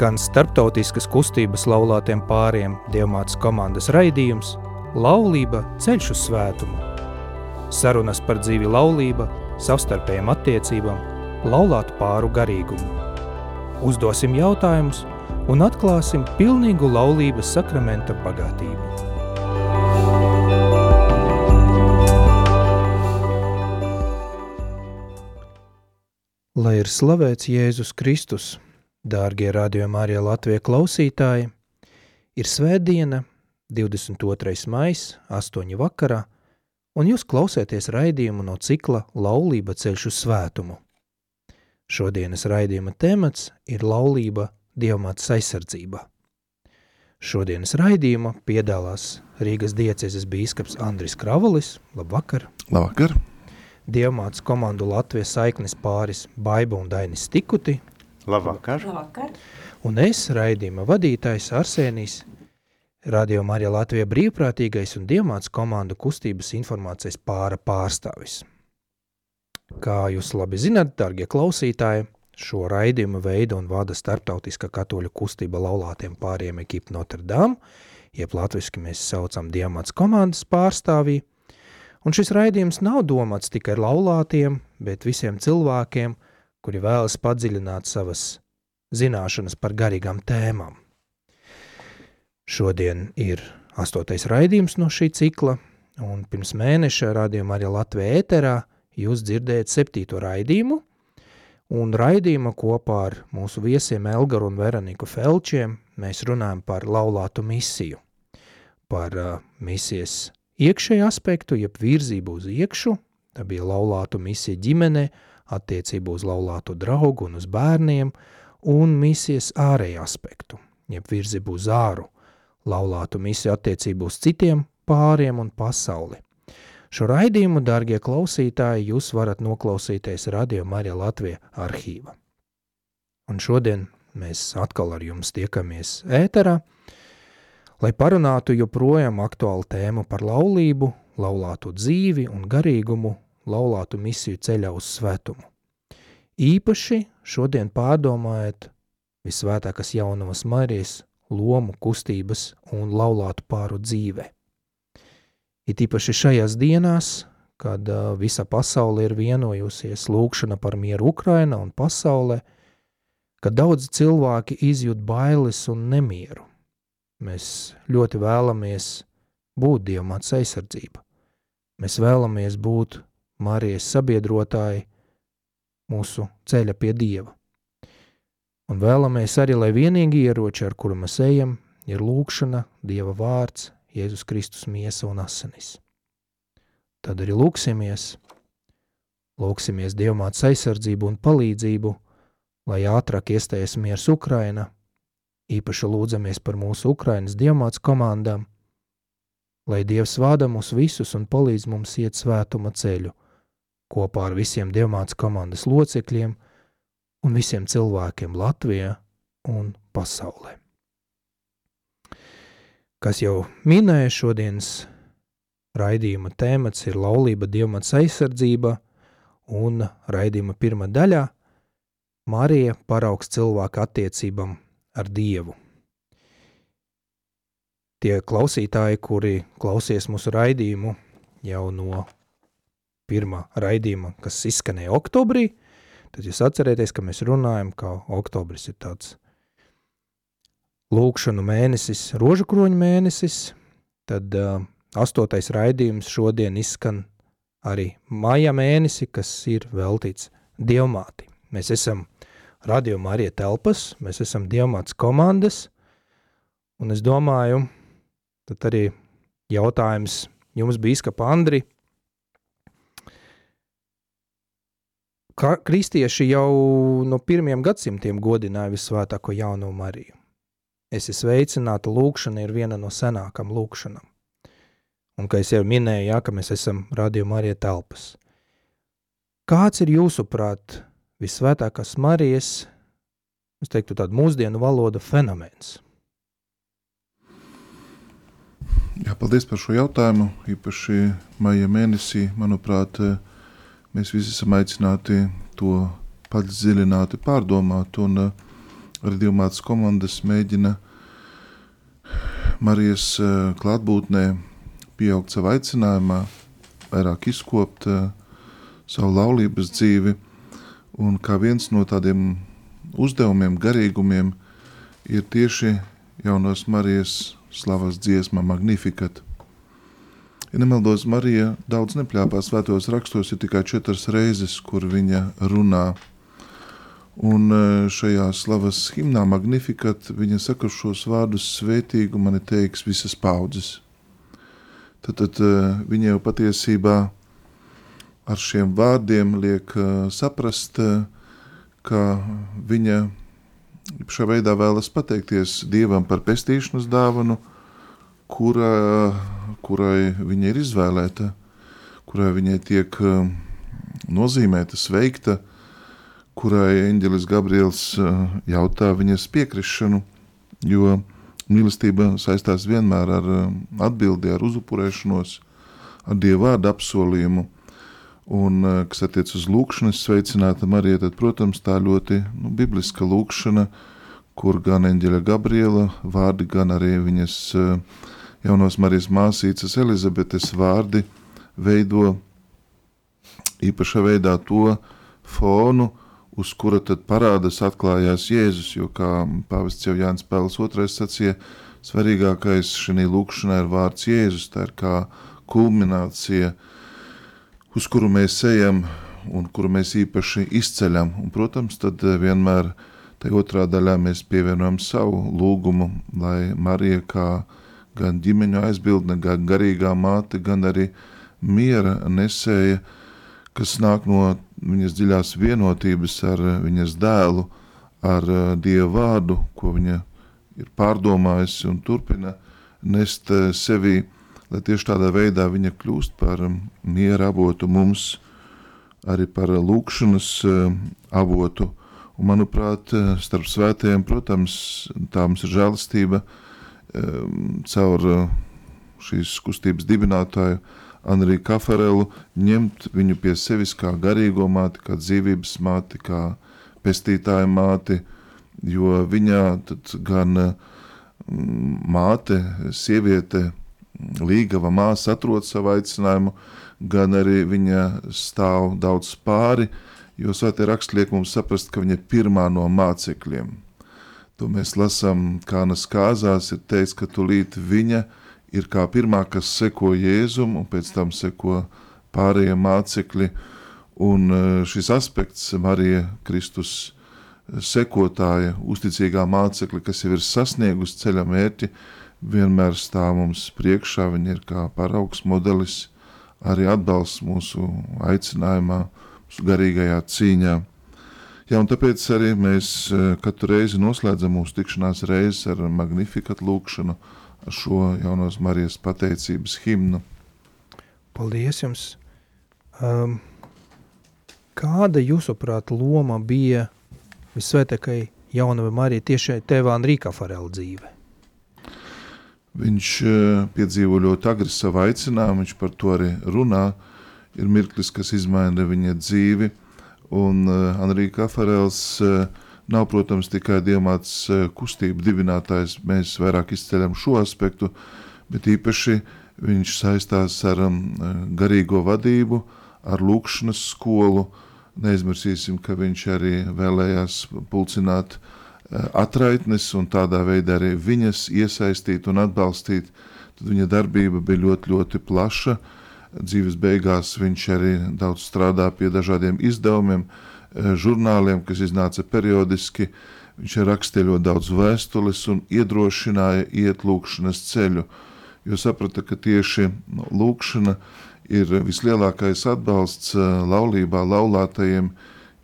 skan starptautiskas kustības laulātiem pāriem Dievmātes komandas raidījums Laulība ceļš uz svētumu. Sarunas par dzīvi laulība, savstarpējām attiecībām, laulātu pāru garīgumu. Uzdosim jautājumus un atklāsim pilnīgu laulības sakramenta bagātību. Lai ir slavēts Jēzus Kristus, Dārgie radījumā arī Latvijas klausītāji, ir svētdiena, 22. maija, 8. vakarā, un jūs klausāties raidījumu no cikla Laulība ceļš uz svētumu. Šodienas raidījuma temats ir laulība dievmātes aizsardzībā. Šodienas raidījuma piedalās Rīgas diecezes bīskaps Andris Kravalis. Labvakar! Labvakar! Dievmātes komandu Latvijas saiknes pāris Baiba un Dainis Tikuti Labvakar. Labvakar. Un es, raidījuma vadītājs Arsenijs, Radio Marija Latvija brīvprātīgais un dievmāts komandu kustības informācijas pāra pārstāvis. Kā jūs labi zināt, dargie klausītāji, šo raidījumu veidu un vada starptautiska katoļu kustība laulātiem pāriem ekipa Notre Dame, jeb latviski mēs saucam dievmāts komandas pārstāvī, un šis raidījums nav domāts tikai laulātiem, bet visiem cilvēkiem – kuri vēlas padziļināt savas zināšanas par garīgām tēmām. Šodien ir astotais raidījums no šī cikla, un pirms mēneša rādījumā arī Latvijā ēterā jūs dzirdējat septīto raidījumu, un raidījuma kopā ar mūsu viesiem Elgaru un Veroniku Felčiem mēs runājam par laulātu misiju, par uh, misijas iekšēju aspektu, jeb virzību uz iekšu, tā bija laulātu misija ģimenei, attiecību uz laulāto draugu un uz bērniem, un misijas ārēju aspektu, jeb virzību uz āru, laulātu misiju attiecību uz citiem pāriem un pasauli. Šo raidījumu, dārgie klausītāji, jūs varat noklausīties Radio Marija Latvija arhīva. Un šodien mēs atkal ar jums tiekamies ēterā, lai parunātu joprojām aktuālu tēmu par laulību, laulāto dzīvi un garīgumu laulātu misiju ceļā uz svētumu. Īpaši šodien pārdomājot visvētākās jaunavas Marijas lomu kustības un laulātu pāru dzīvē. It īpaši šajās dienās, kad uh, visa pasaule ir vienojusies lūkšana par mieru Ukraina un pasaulē, kad daudz cilvēki izjūt bailes un nemieru. Mēs ļoti vēlamies būt Dievmāts aizsardzība. Mēs vēlamies būt Marijas sabiedrotāji mūsu ceļa pie Dieva. Un vēlamies arī, lai vienīgi ieroči, ar kuru mēs ejam, ir lūkšana, Dieva vārds, Jēzus Kristus miesa un asinis. Tad arī lūksimies, lūksimies Dievmāts aizsardzību un palīdzību, lai ātrāk iestājas miers Ukraina, īpaši lūdzamies par mūsu Ukrainas Dievmāts komandām, lai Dievs vada mūs visus un palīdz mums iet svētuma ceļu, kopā ar visiem Dievmātes komandas locekļiem un visiem cilvēkiem Latvijā un pasaulē. Kas jau minēja šodienas raidījuma tēmats ir laulība Dievmātes aizsardzība un raidījuma pirmā daļā Marija paraugs cilvēku attiecībam ar Dievu. Tie klausītāji, kuri klausies mūsu raidījumu jau no pirmā raidījuma, kas izskanēja oktobrī, tad jūs atcerieties, ka mēs runājam, ka oktobris ir tāds lūkšanu mēnesis, rožu kroņu mēnesis, tad uh, astotais raidījums šodien izskan arī maija mēnesi, kas ir veltīts dievmāti. Mēs esam radījumā arī telpas, mēs esam dievmāts komandas, un es domāju, tad arī jautājums jums Andri, Ka kristieši jau no pirmiem gadsimtiem godināja visvētāko jauno Mariju. Esi sveicināta lūkšana ir viena no senākām lūkšanām. Un, kā es jau minēju, jā, ka mēs esam Radio Marija telpas. Kāds ir jūsuprāt visvētākās Marijas, es teiktu tādu mūsdienu valoda fenomens? Jā, paldies par šo jautājumu. Īpaši maija mēnesī, manuprāt, mēs visi esam aicināti to padziļināti pārdomāt. Un, radījumātas komandas mēģina Marijas klātbūtnē pieaugt savā aicinājumā, vairāk izkopt savu laulības dzīvi, un kā viens no tādiem uzdevumiem, garīgumiem ir tieši jaunos Marijas slavas dziesma Magnificat. Ja nemaldos, Marija daudz nepļāpā svētos rakstos, ir tikai četras reizes, kur viņa runā. Un e, šajā slavas himnā Magnificat viņa saka šos vārdus svētīgu mani teiks visas paudzes. Tad, tad e, viņa jau patiesībā ar šiem vārdiem liek e, saprast, ka viņa šā veidā vēlas pateikties Dievam par pestīšanas dāvanu, kura, kurai viņa ir izvēlēta, kurai viņai tiek um, nozīmēta, sveikta, kurai eņģelis Gabriels uh, jautā viņas piekrišanu, jo mīlestība saistās vienmēr ar um, atbildi, ar uzupurēšanos, ar Dievu vārdu apsolījumu, un, kas attiec uz lūkšanas sveicināta Marija, tad, protams, tā ļoti nu, bibliska lūkšana, kur gan eņģeļa Gabriela vārdi, gan arī viņas uh, jaunos Marijas māsīcas Elizabetes vārdi veido īpašā veidā to fonu, uz kura tad parādās atklājās Jēzus, jo kā pavests jau Jānis Pēls II sacīja, svarīgākais šī lūkšanā ir vārds Jēzus, tā ir kā kulminācija, uz kuru mēs ejam un kuru mēs īpaši izceļam. Un, protams, tad vienmēr tajā otrā daļā mēs pievienojam savu lūgumu, lai Marija kā gan ģimeņu aizbildne, gan garīgā māte, gan arī miera nesēja, kas nāk no viņas dziļās vienotības ar viņas dēlu, ar eh, Dievu vārdu, ko viņa ir pārdomājusi un turpina nest eh, sevī, lai tieši tādā veidā viņa kļūst par mm, miera avotu mums, arī par lūkšanas eh, avotu. Un, manuprāt, starp svētajiem, protams, tā mums ir žēlastība, uh, caur eh, šīs kustības dibinātāju Anriju Kafarelu ņemt viņu pie sevis kā garīgo māti, kā dzīvības māti, kā pestītāja māti, jo viņā tad gan māte, sieviete, līgava māsa atrod savu aicinājumu, gan arī viņa stāv daudz pāri, jo svētie raksti liek mums saprast, ka viņa ir pirmā no mācekļiem – To mēs lasām Kānas kāzās, ir teiks, ka tulīt viņa ir kā pirmā, kas seko Jēzum, un pēc tam seko pārējie mācekļi, un e, šis aspekts Marija Kristus sekotāja, uzticīgā mācekļa, kas jau ir sasniegusi ceļa mērķi, vienmēr stāv mums priekšā, viņa ir kā paraugs modelis, arī atbalsts mūsu aicinājumā, mūsu garīgajā cīņā. Jā, un tāpēc arī mēs eh, katru reizi noslēdzam mūsu tikšanās reizes ar magnifikatu lūkšanu, ar šo jaunos Marijas pateicības himnu. Paldies jums! Um, kāda jūsuprāt loma bija visvētākai jaunavai Marija tiešai tevā Enrika Farela dzīve? Viņš uh, piedzīvo ļoti agri savu aicinājumu, viņš par to arī runā. Ir mirklis, kas izmaina viņa dzīvi, Un uh, eh, Anrija Kafarels uh, nav, protams, tikai diamāts uh, kustību dibinātājs. Mēs vairāk izceļam šo aspektu, bet īpaši viņš saistās ar um, garīgo vadību, ar lūkšanas skolu. Neizmirsīsim, ka viņš arī vēlējās pulcināt uh, atraitnes un tādā veidā arī viņas iesaistīt un atbalstīt. Tad viņa darbība bija ļoti, ļoti plaša. Uh, dzīves beigās viņš arī daudz strādā pie dažādiem izdevumiem, eh, žurnāliem, kas iznāca periodiski. Viņš rakstīja ļoti daudz vēstules un iedrošināja iet lūkšanas ceļu, jo saprata, ka tieši nu, lūkšana ir vislielākais atbalsts eh, laulībā laulātajiem,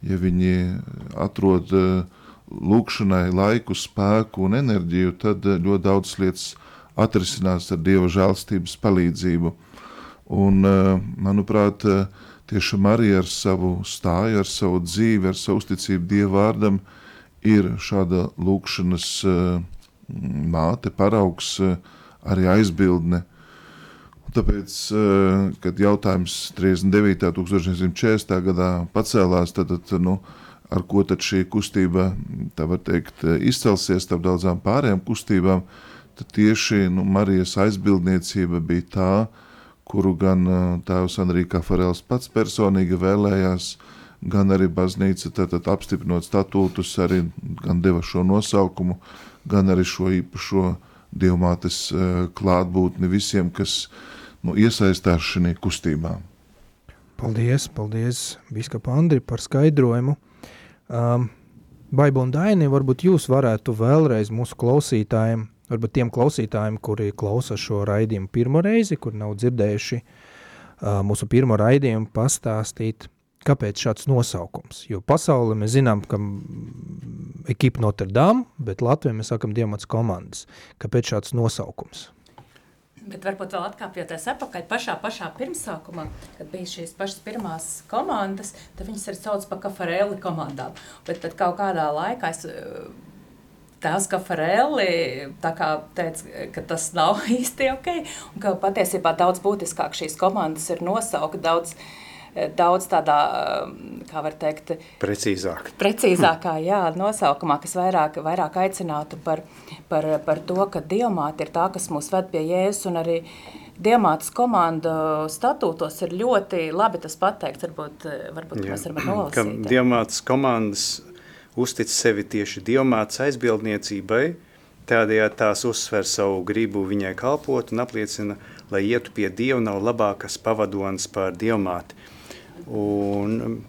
ja viņi atrod eh, lūkšanai laiku, spēku un enerģiju, tad ļoti daudz lietas atrisinās ar Dieva žēlstības palīdzību. Un, eh, manuprāt, eh, tieši Marija ar savu stāju, ar savu dzīvi, ar savu uzticību Dievvvārdam ir šāda lūkšanas eh, māte, paraugs, arī aizbildne. Tāpēc, kad jautājums 39. 1940. gadā pacēlās, tad, tad nu, ar ko tad šī kustība, tā var teikt, izcelsies starp daudzām pārējām kustībām, tad tieši nu, Marijas aizbildniecība bija tā, kuru gan tēvs Andrija Farels pats personīgi vēlējās, gan arī baznīca tātad apstiprinot statūtus, arī gan deva šo nosaukumu, gan arī šo īpašo dievmātes klātbūtni visiem, kas nu, iesaistās šajā kustībā. Paldies, paldies, Biskapa Andri, par skaidrojumu. Um, Baiba un Daini, varbūt jūs varētu vēlreiz mūsu klausītājiem, varbūt tiem klausītājiem, kuri klausa šo raidījumu pirmo reizi, kur nav dzirdējuši uh, mūsu pirmo raidījumu, pastāstīt, kāpēc šāds nosaukums. Jo pasauli mēs zinām, ka ekipa Notre Dame, bet Latvijā mēs sakam Diemats komandas. Kāpēc šāds nosaukums? Bet varbūt vēl atkāpjoties atpakaļ pašā, pašā pirmsākumā, kad bija šīs pašas pirmās komandas, tad viņas ir sauc par kafarēli komandām. Bet tad kaut kādā laikā es tā kā teica, ka tas nav īsti ok, un ka patiesībā daudz būtiskāk šīs komandas ir nosaukt daudz daudz tādā, kā var teikt, precīzāk. Precīzākā, jā, nosaukumā, kas vairāk, vairāk aicinātu par, par, par to, ka diamāti ir tā, kas mūs ved pie Jēzus un arī Diamātas komanda statūtos ir ļoti labi tas pateikts, varbūt, varbūt jā. mēs varam nolasīt. Ka Diamātas komandas uztic sevi tieši Diamātas aizbildniecībai, tādējādi tās uzsver savu gribu viņai kalpot un apliecina, lai ietu pie Dieva nav labākas pavadonas par Diamāti. Un,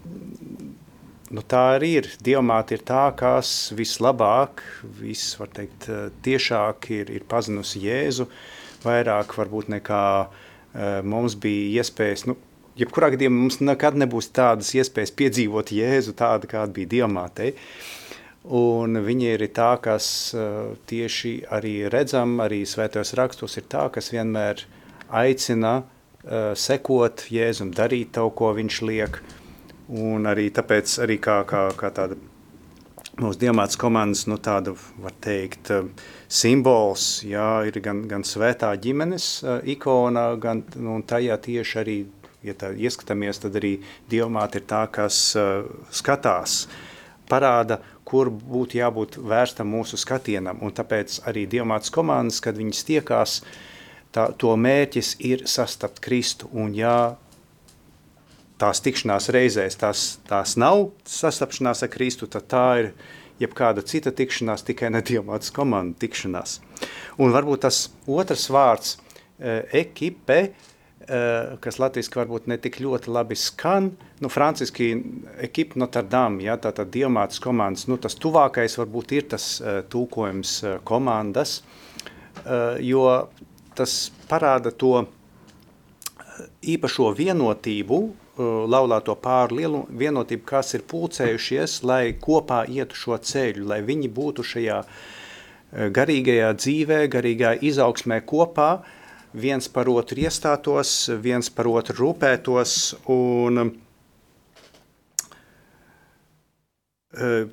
nu, tā arī ir. Dievmāte ir tā, kas vislabāk, vis, var teikt, tiešāk ir, ir pazinusi Jēzu, vairāk varbūt nekā uh, mums bija iespējas, nu, jebkurā gadījumā mums nekad nebūs tādas iespējas piedzīvot Jēzu tādu, kāda bija Dievmātei. Un viņa ir tā, kas tieši arī redzam, arī svētajos rakstos ir tā, kas vienmēr aicina sekot Jēzum, darīt to, ko viņš liek. Un arī tāpēc, arī kā, kā, kā tāda mūsu diamāts komandas, nu tāda, var teikt, simbols, jā, ir gan, gan svētā ģimenes ikona, gan, nu, un tajā tieši arī, ja tā ieskatāmies, tad arī diamāta ir tā, kas uh, skatās, parāda, kur būtu jābūt vērstam mūsu skatienam, un tāpēc arī diamāts komandas, kad viņas tiekās, tā, to mērķis ir sastapt Kristu. Un ja tās tikšanās reizēs tās, tās nav sastapšanās ar Kristu, tad tā ir jebkāda cita tikšanās, tikai nediemātas komanda tikšanās. Un varbūt tas otrs vārds ekipe, kas latviski varbūt ne tik ļoti labi skan, nu, franciski ekipa Notre Dame, ja, tātad diemātas komandas, nu, tas tuvākais varbūt ir tas e, tūkojums komandas, jo tas parāda to eh, īpašo vienotību, eh, laulāto pāru lielu vienotību, kas ir pulcējušies, lai kopā ietu šo ceļu, lai viņi būtu šajā eh, garīgajā dzīvē, garīgajā izaugsmē kopā, viens par otru iestātos, viens par otru rūpētos un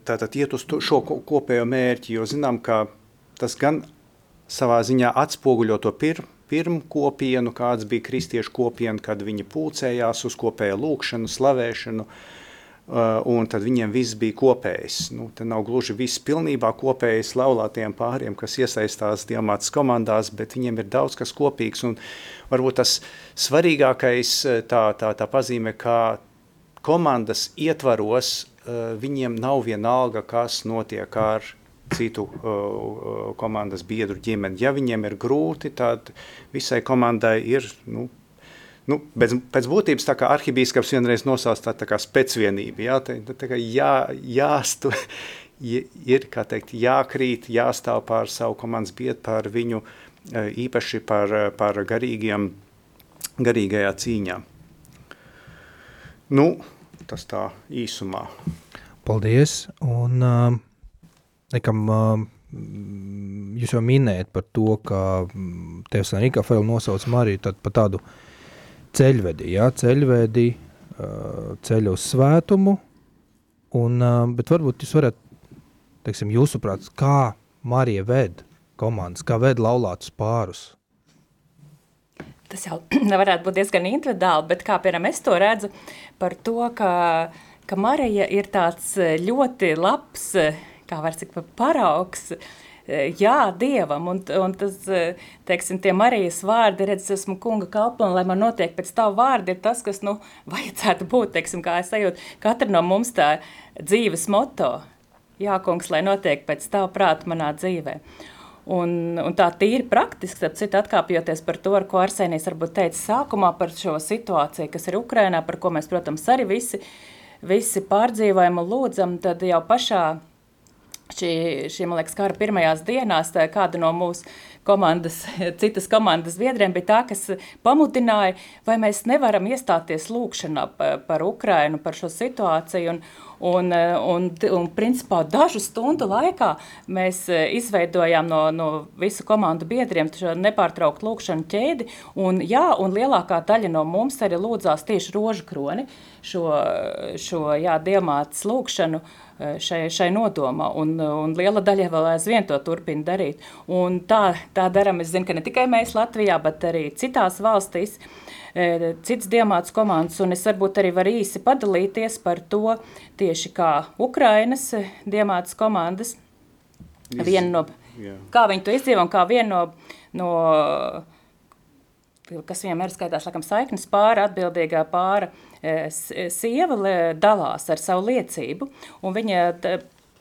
tātad iet uz šo kopējo mērķi, jo zinām, ka tas gan savā ziņā atspoguļo to pir, pirmu kopienu, kāds bija kristiešu kopiena, kad viņi pulcējās uz kopēju lūkšanu, slavēšanu, uh, un tad viņiem viss bija kopējs. Nu, te nav gluži viss pilnībā kopējs laulātiem pāriem, kas iesaistās diamātas komandās, bet viņiem ir daudz kas kopīgs, un varbūt tas svarīgākais uh, tā, tā, tā pazīme, kā komandas ietvaros, uh, viņiem nav vienalga, kas notiek ar citu komandas biedru ģimeni. Ja viņiem ir grūti, tad visai komandai ir, nu, nu, pēc, pēc būtības kā arhibīskaps vienreiz nosauc tā, tā kā specvienība, jā, tā, tā kā jā, jāstu, ir, kā teikt, jākrīt, jāstāv pār savu komandas biedru, pār viņu īpaši par, par garīgiem, garīgajā cīņā. Nu, tas tā īsumā. Paldies, un uh, Nekam, jūs jau minējat par to, ka Tevs Enrika Fēl nosauc Mariju tad par tādu ceļvedi, ja, ceļvedi, ceļu uz svētumu, un, bet varbūt jūs varat, teiksim, jūsuprāt, kā Marija ved komandas, kā ved laulātus pārus? Tas jau varētu būt diezgan individuāli, bet kā, piemēram, es to redzu par to, ka ka Marija ir tāds ļoti labs, kā var teikt, paraugs, jā, Dievam, un, un tas, teiksim, tie Marijas vārdi, redz, esmu kunga kalpa, un lai man notiek pēc tavu vārdu, ir tas, kas, nu, vajadzētu būt, teiksim, kā es sajūtu, katra no mums tā dzīves moto, jā, kungs, lai notiek pēc tava prāta manā dzīvē. Un, un tā tīri praktiski, tad citu atkāpjoties par to, ar ko Arsenijs varbūt teica sākumā par šo situāciju, kas ir Ukrainā, par ko mēs, protams, arī visi, visi pārdzīvojam un lūdzam, tad jau pašā šī, šī liekas, kara pirmajās dienās kāda no mūsu komandas, citas komandas biedriem bija tā, kas pamudināja, vai mēs nevaram iestāties lūkšanā par, Ukrainu, par šo situāciju, un, Un, eh, un, un principā dažu stundu laikā mēs eh, izveidojām no, no visu komandu biedriem šo nepārtrauktu lūkšanu ķēdi. Un, jā, un lielākā daļa no mums arī lūdzās tieši rožu kroni šo, šo jā, diamātas lūkšanu eh, šai, šai nodomā. Un, un liela daļa vēl aizvien to turpina darīt. Un tā, tā daram, es zinu, ka ne tikai mēs Latvijā, bet arī citās valstīs. Uh, E, cits diamāts komandas, un es varbūt arī varu īsi padalīties par to tieši kā Ukrainas e, diamāts komandas. Iz, viena no, jā. kā viņi to izdzīvo un kā viena no, no kas viņam ir skaitās, laikam, saiknes pāra, atbildīgā pāra e, sieva dalās ar savu liecību, un viņa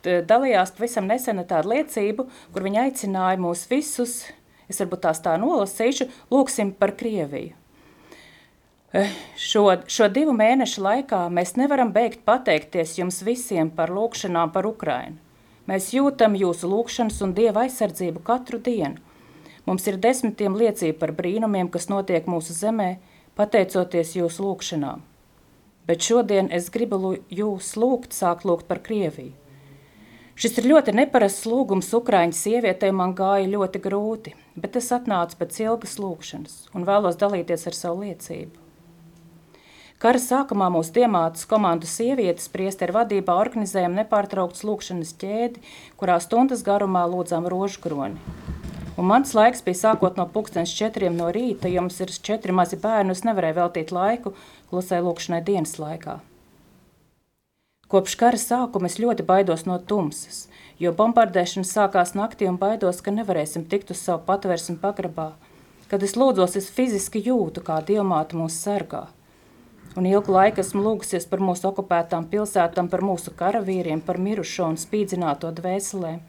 dalījās pavisam nesen tādu liecību, kur viņa aicināja mūs visus, es varbūt tās tā nolasīšu, lūksim par Krieviju. Eh, šo, šo divu mēnešu laikā mēs nevaram beigt pateikties jums visiem par lūkšanām par Ukrainu. Mēs jūtam jūsu lūkšanas un dieva aizsardzību katru dienu. Mums ir desmitiem liecību par brīnumiem, kas notiek mūsu zemē, pateicoties jūsu lūkšanām. Bet šodien es gribu jūs lūgt, sākt lūgt par Krieviju. Šis ir ļoti neparasts lūgums Ukraiņu sievietei, man gāja ļoti grūti, bet es atnācu pēc ilgas lūkšanas un vēlos dalīties ar savu liecību. Kara sākumā mūsu diemātas komandu sievietes priesteru vadībā organizējam nepārtrauktas lūkšanas ķēdi, kurā stundas garumā lūdzām rožu kroni. Un mans laiks bija sākot no pulkstens četriem no rīta, jo mums ir četri mazi bērni, es nevarēju veltīt laiku klusai lūkšanai dienas laikā. Kopš kara sākuma es ļoti baidos no tumsas, jo bombardēšana sākās naktī un baidos, ka nevarēsim tikt uz savu patvērsmu pagrabā. Kad es lūdzos, es fiziski jūtu, kā dievmāte mūs sargā – Un ilgu laiku esmu lūgusies par mūsu okupētām pilsētām, par mūsu karavīriem, par mirušo un spīdzināto dvēselēm.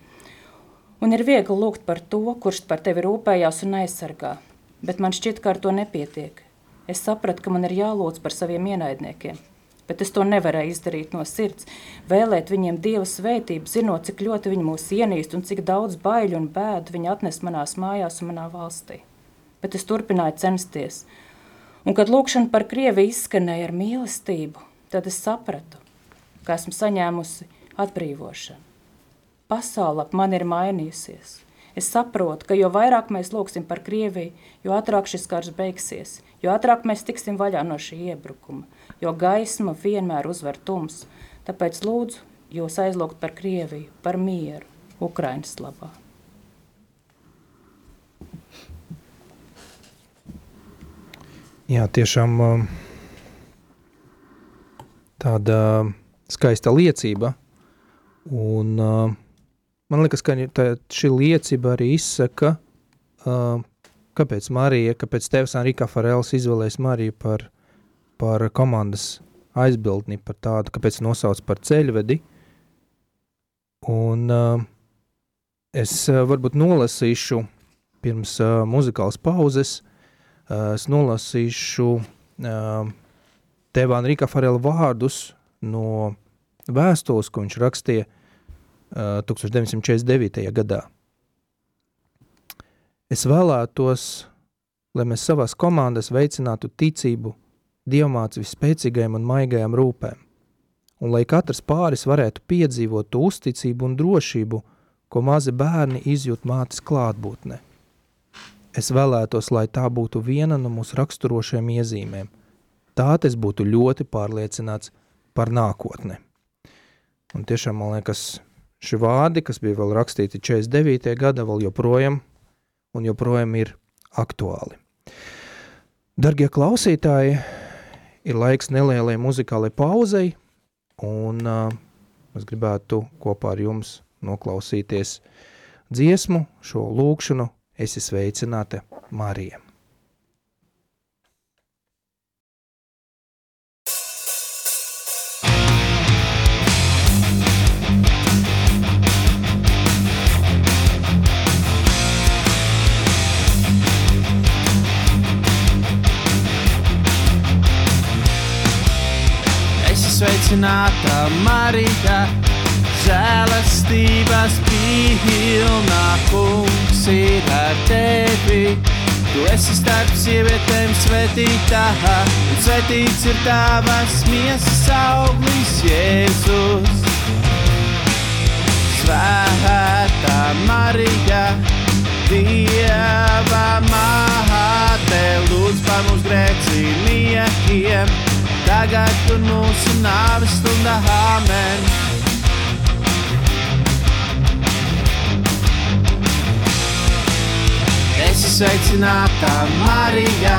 Un ir viegli lūgt par to, kurš par tevi rūpējās un aizsargā, bet man šķiet, ka ar to nepietiek. Es sapratu, ka man ir jālūdz par saviem ienaidniekiem, bet es to nevarēju izdarīt no sirds. Vēlēt viņiem Dieva svētību, zinot, cik ļoti viņi mūs ienīst un cik daudz baiļu un bēdu viņi atnes manās mājās un manā valstī. Bet es turpināju censties – Un, kad lūkšana par Krieviju izskanēja ar mīlestību, tad es sapratu, ka esmu saņēmusi atbrīvošanu. Pasaule ap mani ir mainījusies. Es saprotu, ka jo vairāk mēs lūgsim par Krieviju, jo ātrāk šis karš beigsies, jo ātrāk mēs tiksim vaļā no šī iebrukuma, jo gaisma vienmēr uzvar tums. Tāpēc lūdzu jūs aizlūgt par Krieviju, par mieru, Ukrainas labā. Jā, tiešām um, tāda skaista liecība. Un, uh, man liekas, ka tā, šī liecība arī izsaka, uh, kāpēc Marija, kāpēc Tevs Enrika Farels izvēlēs Mariju par, par komandas aizbildni, par tādu, kāpēc nosauc par ceļvedi. Un uh, es uh, varbūt nolasīšu pirms uh, muzikālas pauzes uh, es nolasīšu eh, Tevāna Rika Farela vārdus no vēstules, ko viņš rakstīja 1949. Eh, gadā. Es vēlētos, lai mēs savās komandās veicinātu ticību diamāts visspēcīgajām un maigajām rūpēm, un lai katrs pāris varētu piedzīvot to uzticību un drošību, ko mazi bērni izjūt mātes klātbūtnē. Es vēlētos, lai tā būtu viena no mūsu raksturošajām iezīmēm. Tā es būtu ļoti pārliecināts par nākotni. Un tiešām man liekas, šie vārdi, kas bija vēl rakstīti 49. gada, vēl joprojām un joprojām ir aktuāli. Dargie klausītāji, ir laiks nelielai muzikālai pauzei, un uh, es gribētu kopā ar jums noklausīties dziesmu, šo lūkšanu, esi sveicināta Marija. Sveicināta Marija, žēlastības pilnā kungs ir ar tevi. Tu esi starp sievietēm svētītā, un svētīts ir tavas miesas auglis, Jēzus. Svētā Marija, Dieva māte, lūdz par mums grēciniekiem tagad un mūsu nāves stundā amen. Esi sveicināta Marija,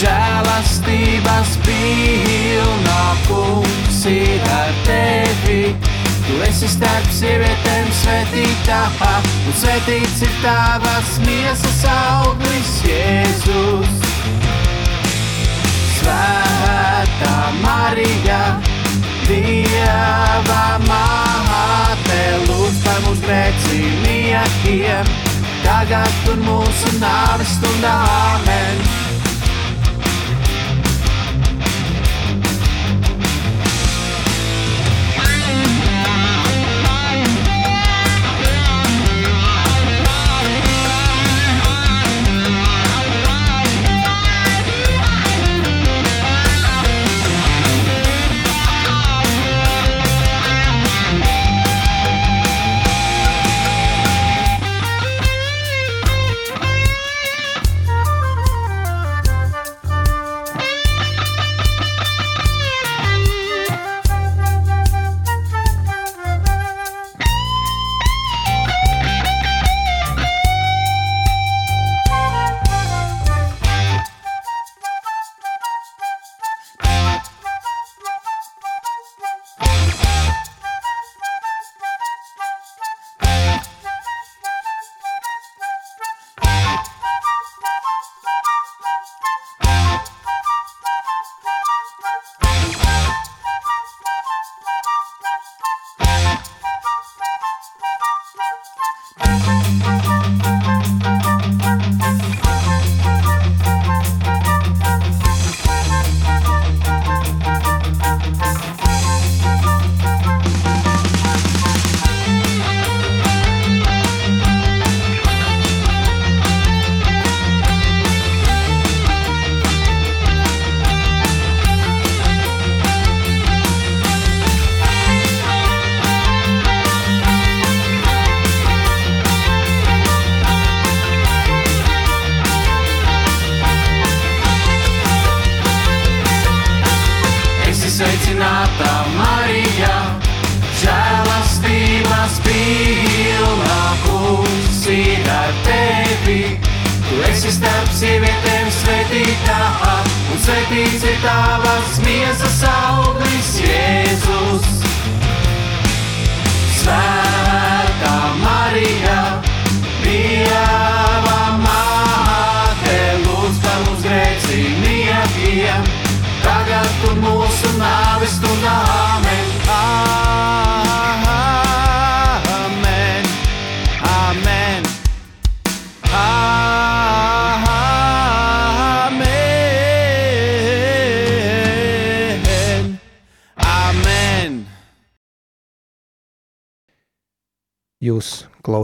žēlastības pilnā kungs ir ar tevi. Tu esi starp sievietēm svētītā, un svētīts ir tavas miesas auglis, Jēzus svētā Marija, Dieva māte, lūdz par mums grēciniekiem, tagad un mūsu nāves stundā amen.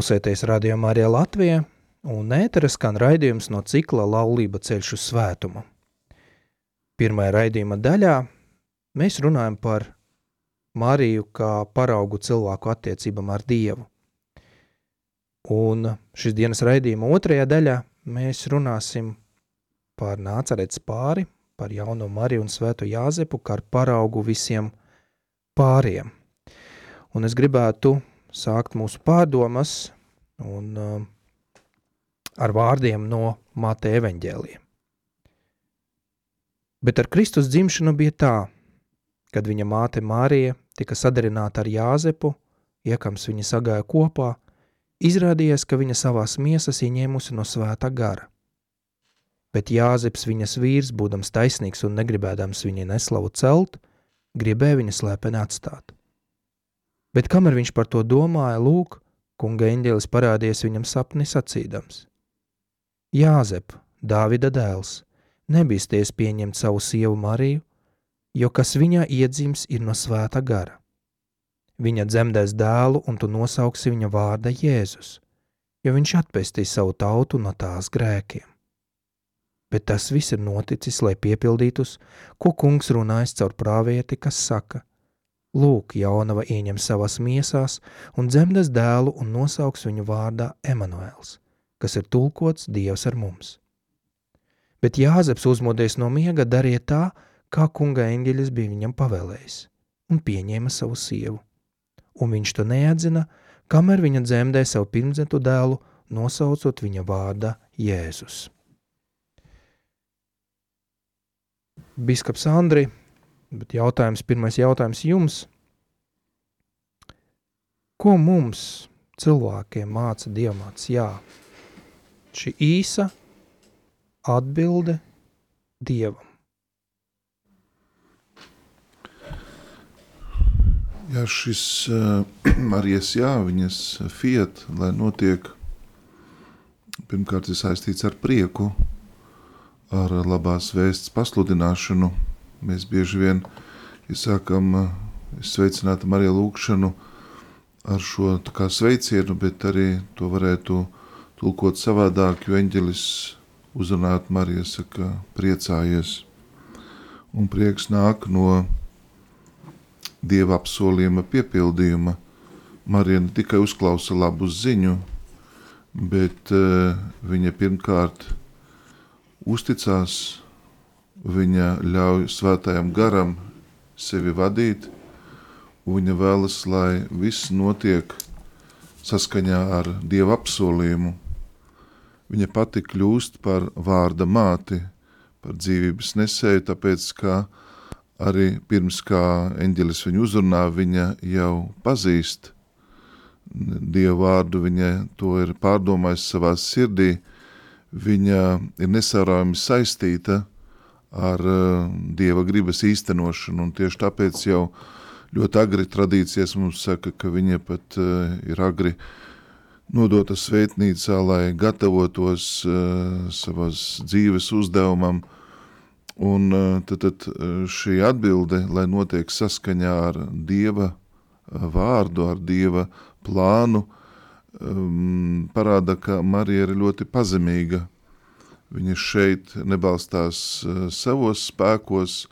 Klausieties radījumā arī Latvijā, un ēteres skan raidījums no cikla Laulība ceļš uz svētumu. Pirmajā raidījuma daļā mēs runājam par Mariju kā paraugu cilvēku attiecībam ar Dievu. Un šīs dienas raidījuma otrajā daļā mēs runāsim par nācarets pāri, par jauno Mariju un svēto Jāzepu, kā paraugu visiem pāriem. Un es gribētu sākt mūsu pārdomas un uh, ar vārdiem no Māte evaņģēliem. Bet ar Kristus dzimšanu bija tā. Kad viņa māte Mārija tika sadarināta ar Jāzepu, iekams viņa sagāja kopā, izrādījās, ka viņa savās miesas ieņēmusi no svētā gara. Bet Jāzeps viņas vīrs, būdams taisnīgs un negribēdams viņai neslavu celt, gribēja viņa slēpeni atstāt. Bet kamēr viņš par to domāja, lūk, kunga eņģelis parādījās viņam sapni sacīdams. Jāzep, Dāvida dēls, nebīsties pieņemt savu sievu Mariju, jo kas viņā iedzims ir no svēta gara. Viņa dzemdēs dēlu, un tu nosauksi viņa vārda Jēzus, jo viņš atpestīs savu tautu no tās grēkiem. Bet tas viss ir noticis, lai piepildītus, ko kungs runājis caur prāvieti, kas saka: Lūk, jaunava ieņem savas miesās un dzemdes dēlu un nosauks viņu vārdā Emanuēls, kas ir tulkots Dievs ar mums. Bet Jāzeps uzmodies no miega, darīja tā, kā kunga eņģeļis bija viņam pavēlējis, un pieņēma savu sievu. Un viņš to neatzina, kamēr viņa dzemdē savu pirmdzetu dēlu, nosaucot viņa vārdā Jēzus. Biskaps Andri, bet jautājums, pirmais jautājums jums. Ko mums cilvēkiem māca dievmāts? Jā, šī īsa atbilde dievam. Jā, šis uh, Marijas jā, viņas fiat, lai notiek, pirmkārt ir saistīts ar prieku, ar labās vēsts pasludināšanu. Mēs bieži vien izsākam uh, sveicinātu Mariju lūkšanu ar šo sveicienu, bet arī to varētu tulkot savādāk, jo eņģelis uzrunāt Mariju saka priecājies. Un prieks nāk no dieva apsolījuma piepildījuma. Marija ne tikai uzklausa labu ziņu, bet uh, viņa pirmkārt uzticās, viņa ļauj svētajam garam sevi vadīt, un viņa vēlas, lai viss notiek saskaņā ar dieva apsolījumu. Viņa pati kļūst par vārda māti, par dzīvības nesēju, tāpēc, ka arī pirms kā eņģelis viņu uzrunā, viņa jau pazīst Dievu vārdu, viņa to ir pārdomājis savā sirdī, viņa ir nesārājumi saistīta ar uh, Dieva gribas īstenošanu, un tieši tāpēc jau ļoti agri tradīcijas mums saka, ka viņa pat uh, ir agri nodota svētnīcā, lai gatavotos uh, savas dzīves uzdevumam, Un tad, tad šī atbilde, lai notiek saskaņā ar Dieva vārdu, ar Dieva plānu, um, parāda, ka Marija ir ļoti pazemīga. Viņa šeit nebalstās uh, savos spēkos,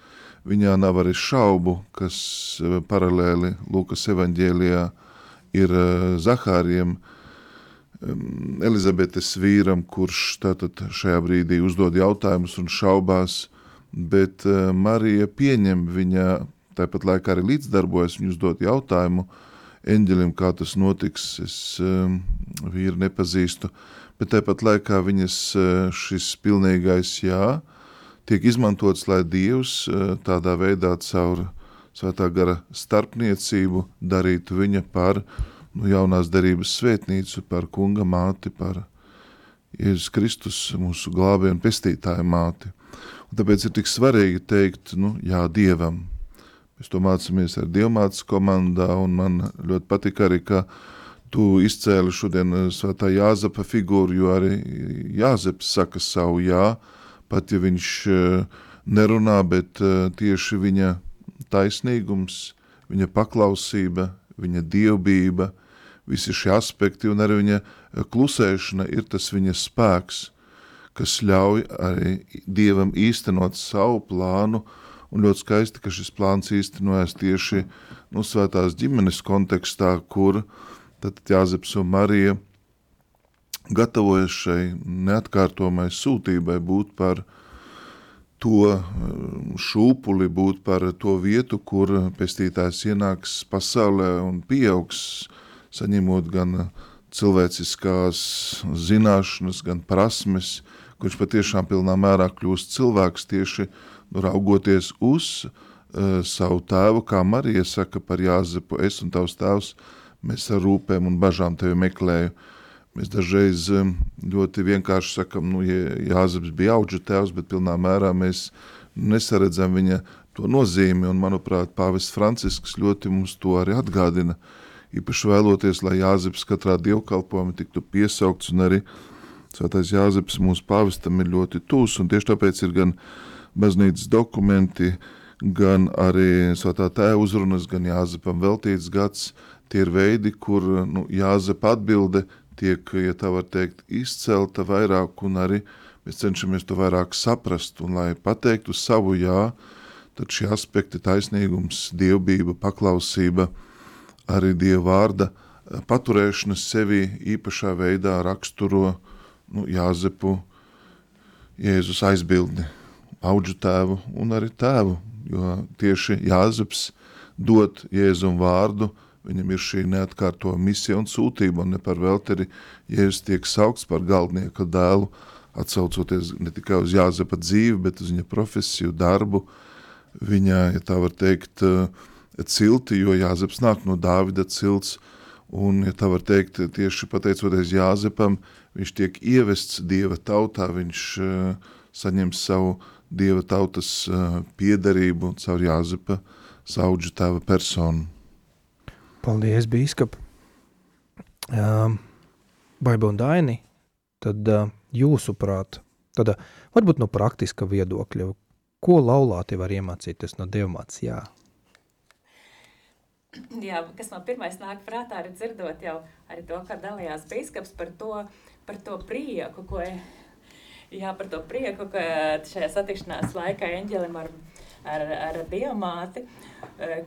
viņā nav arī šaubu, kas uh, paralēli Lūkas evaņģēlijā ir uh, Zahāriem, Elizabetes vīram, kurš tātad šajā brīdī uzdod jautājumus un šaubās, bet Marija pieņem viņa, tāpat laikā arī līdzdarbojas, viņa uzdot jautājumu eņģelim, kā tas notiks, es vīru nepazīstu, bet tāpat laikā viņas uh, šis pilnīgais jā tiek izmantots, lai Dievs uh, tādā veidā caur svētā gara starpniecību darītu viņa par nu, jaunās darības svētnīcu, par kunga māti, par Jēzus Kristus, mūsu glābē un pestītāja māti. Un tāpēc ir tik svarīgi teikt, nu, jā, Dievam. Mēs to mācāmies ar Dievmātas komandā, un man ļoti patika arī, ka tu izcēli šodien eh, svētā Jāzepa figūru, jo arī Jāzeps saka savu jā, pat ja viņš eh, nerunā, bet eh, tieši viņa taisnīgums, viņa paklausība, viņa dievbība, visi šie aspekti un arī viņa klusēšana ir tas viņa spēks – kas ļauj arī Dievam īstenot savu plānu, un ļoti skaisti, ka šis plāns īstenojas tieši nu, svētās ģimenes kontekstā, kur tad Jāzeps un Marija gatavojas šai neatkārtomai sūtībai būt par to um, šūpuli, būt par to vietu, kur pestītājs ienāks pasaulē un pieaugs, saņemot gan cilvēciskās zināšanas, gan prasmes, kurš patiešām pilnā mērā kļūst cilvēks tieši raugoties uz uh, savu tēvu, kā Marija saka par Jāzepu, es un tavs tēvs, mēs ar rūpēm un bažām tevi meklēju. Mēs dažreiz ļoti vienkārši sakam, nu, Jāzeps bija auģu tēvs, bet pilnā mērā mēs nesaredzam viņa to nozīmi, un manuprāt, pāvests Francisks ļoti mums to arī atgādina, īpaši vēloties, lai Jāzeps katrā dievkalpojumā tiktu piesaukts, un arī Svētais Jāzeps mūsu pāvestam ir ļoti tūs, un tieši tāpēc ir gan baznīcas dokumenti, gan arī Svētā tēva uzrunas, gan Jāzepam veltīts gads, tie ir veidi, kur nu, Jāzepa atbilde tiek, ja tā var teikt, izcelta vairāk un arī mēs cenšamies to vairāk saprast. Un lai pateiktu savu jā, tad šie aspekti taisnīgums, dievbība, paklausība, arī dieva vārda paturēšana sevi īpašā veidā raksturo nu, Jāzepu, Jēzus aizbildni, auģu tēvu un arī tēvu, jo tieši Jāzeps dot Jēzum vārdu, Viņam ir šī neatkārto misija un sūtība, un ne par velti arī Jēzus tiek saukts par galdnieka dēlu, atsaucoties ne tikai uz Jāzepa dzīvi, bet uz viņa profesiju, darbu, viņa, ja tā var teikt, cilti, jo Jāzeps nāk no Dāvida cilts, un, ja tā var teikt, tieši pateicoties Jāzepam, viņš tiek ievests Dieva tautā, viņš uh, saņem savu Dieva tautas uh, piedarību caur Jāzepa saudžu tēva personu. Paldies, bīskap. Um, Baiba un Daini, tad uh, jūsuprāt, tad uh, varbūt no praktiska viedokļa, ko laulāti var iemācīties no dievmāts, jā? Jā, kas man pirmais nāk prātā, ir dzirdot jau arī to, kā dalījās bīskaps par to, par to prieku, ko, jā, par to prieku, ka šajā satikšanās laikā eņģelim ar, ar, ar dievmāti,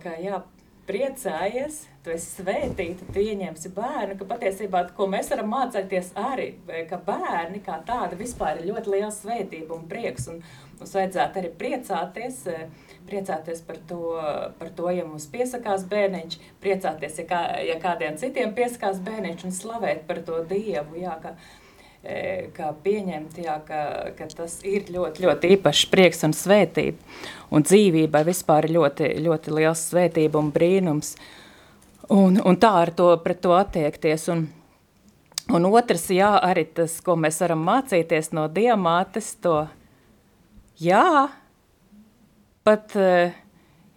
ka jā, priecājies, tu esi svētīta, tu ieņemsi bērnu, ka patiesībā, ko mēs varam mācīties arī, ka bērni kā tāda vispār ir ļoti liela svētība un prieks, un mums vajadzētu arī priecāties, priecāties par to, par to, ja mums piesakās bērniņš, priecāties, ja, kā, ja kādiem citiem piesakās bērniņš un slavēt par to Dievu, jā, ka, kā pieņemt, jā, ka, ka tas ir ļoti, ļoti īpašs prieks un svētība. Un dzīvībai vispār ir ļoti, ļoti liels svētība un brīnums. Un, un tā ar to, pret to attiekties. Un, un otrs, jā, arī tas, ko mēs varam mācīties no diamātes, to jā, pat... Uh,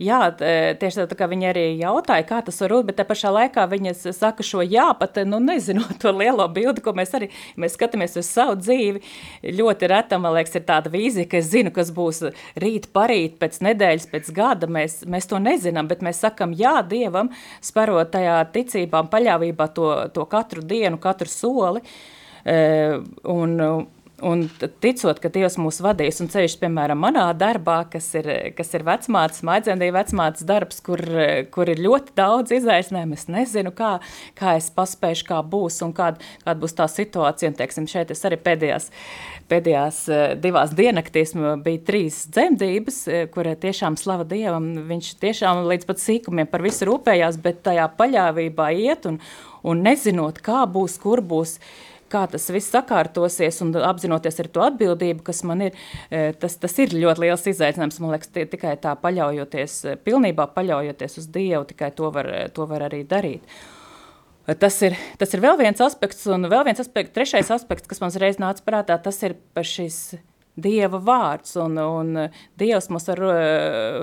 Jā, tieši tā kā viņi arī jautāja, kā tas var būt, bet te pašā laikā viņas saka šo jā, pat, nu, nezinot to lielo bildi, ko mēs arī, mēs skatāmies uz savu dzīvi, ļoti reta, man liekas, ir tāda vīzija, ka es zinu, kas būs rīt, parīt, pēc nedēļas, pēc gada, mēs, mēs to nezinām, bet mēs sakam jā Dievam, sparot tajā ticībā un paļāvībā to, to katru dienu, katru soli, un, Un ticot, ka Dievs mūs vadīs un ceļš, piemēram, manā darbā, kas ir, kas ir vecmātes, maidzendīja vecmātes darbs, kur, kur ir ļoti daudz izaicinājumu, es nezinu, kā, kā es paspēšu, kā būs un kāda, kāda būs tā situācija. Un, teiksim, šeit es arī pēdējās, pēdējās eh, divās dienaktīs bija trīs dzemdības, eh, kur tiešām slava Dievam, viņš tiešām līdz pat sīkumiem par visu rūpējās, bet tajā paļāvībā iet un, un nezinot, kā būs, kur būs, uh, kā tas viss sakārtosies un apzinoties ar to atbildību, kas man ir, e, tas, tas ir ļoti liels izaicinājums. Man liekas, tie, tikai tā paļaujoties, e, pilnībā paļaujoties uz Dievu, tikai to var, to var arī darīt. Tas ir, tas ir vēl viens aspekts, un vēl viens aspekts, trešais aspekts, kas man reiz nāca prātā, tas ir par šis Dieva vārds, un, un Dievs mums var e,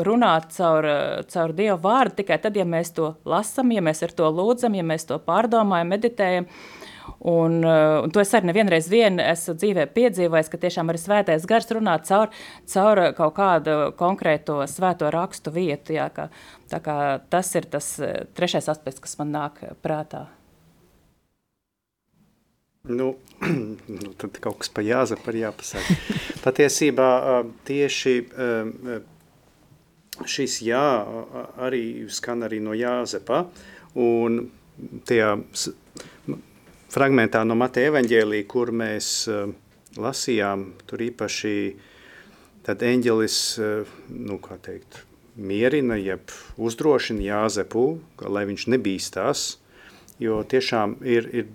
runāt caur, caur Dieva vārdu tikai tad, ja mēs to lasam, ja mēs ar to lūdzam, ja mēs to pārdomājam, meditējam, uh, Un, uh, un to es arī nevienreiz vien esmu dzīvē piedzīvojis, ka tiešām arī svētais gars runā caur, caur kaut kādu konkrēto svēto rakstu vietu. Jā, ka, tā kā tas ir tas uh, trešais aspekts, kas man nāk prātā. Nu, nu, tad kaut kas pa jāza par jāpasaka. Patiesībā uh, tieši šis jā arī skan arī no Jāzepa, un tajā fragmentā no Mateja evaņģēlī, kur mēs uh, lasījām, tur īpaši tad eņģelis, uh, nu, kā teikt, mierina, jeb uzdrošina Jāzepu, lai viņš nebīstās, jo tiešām ir, ir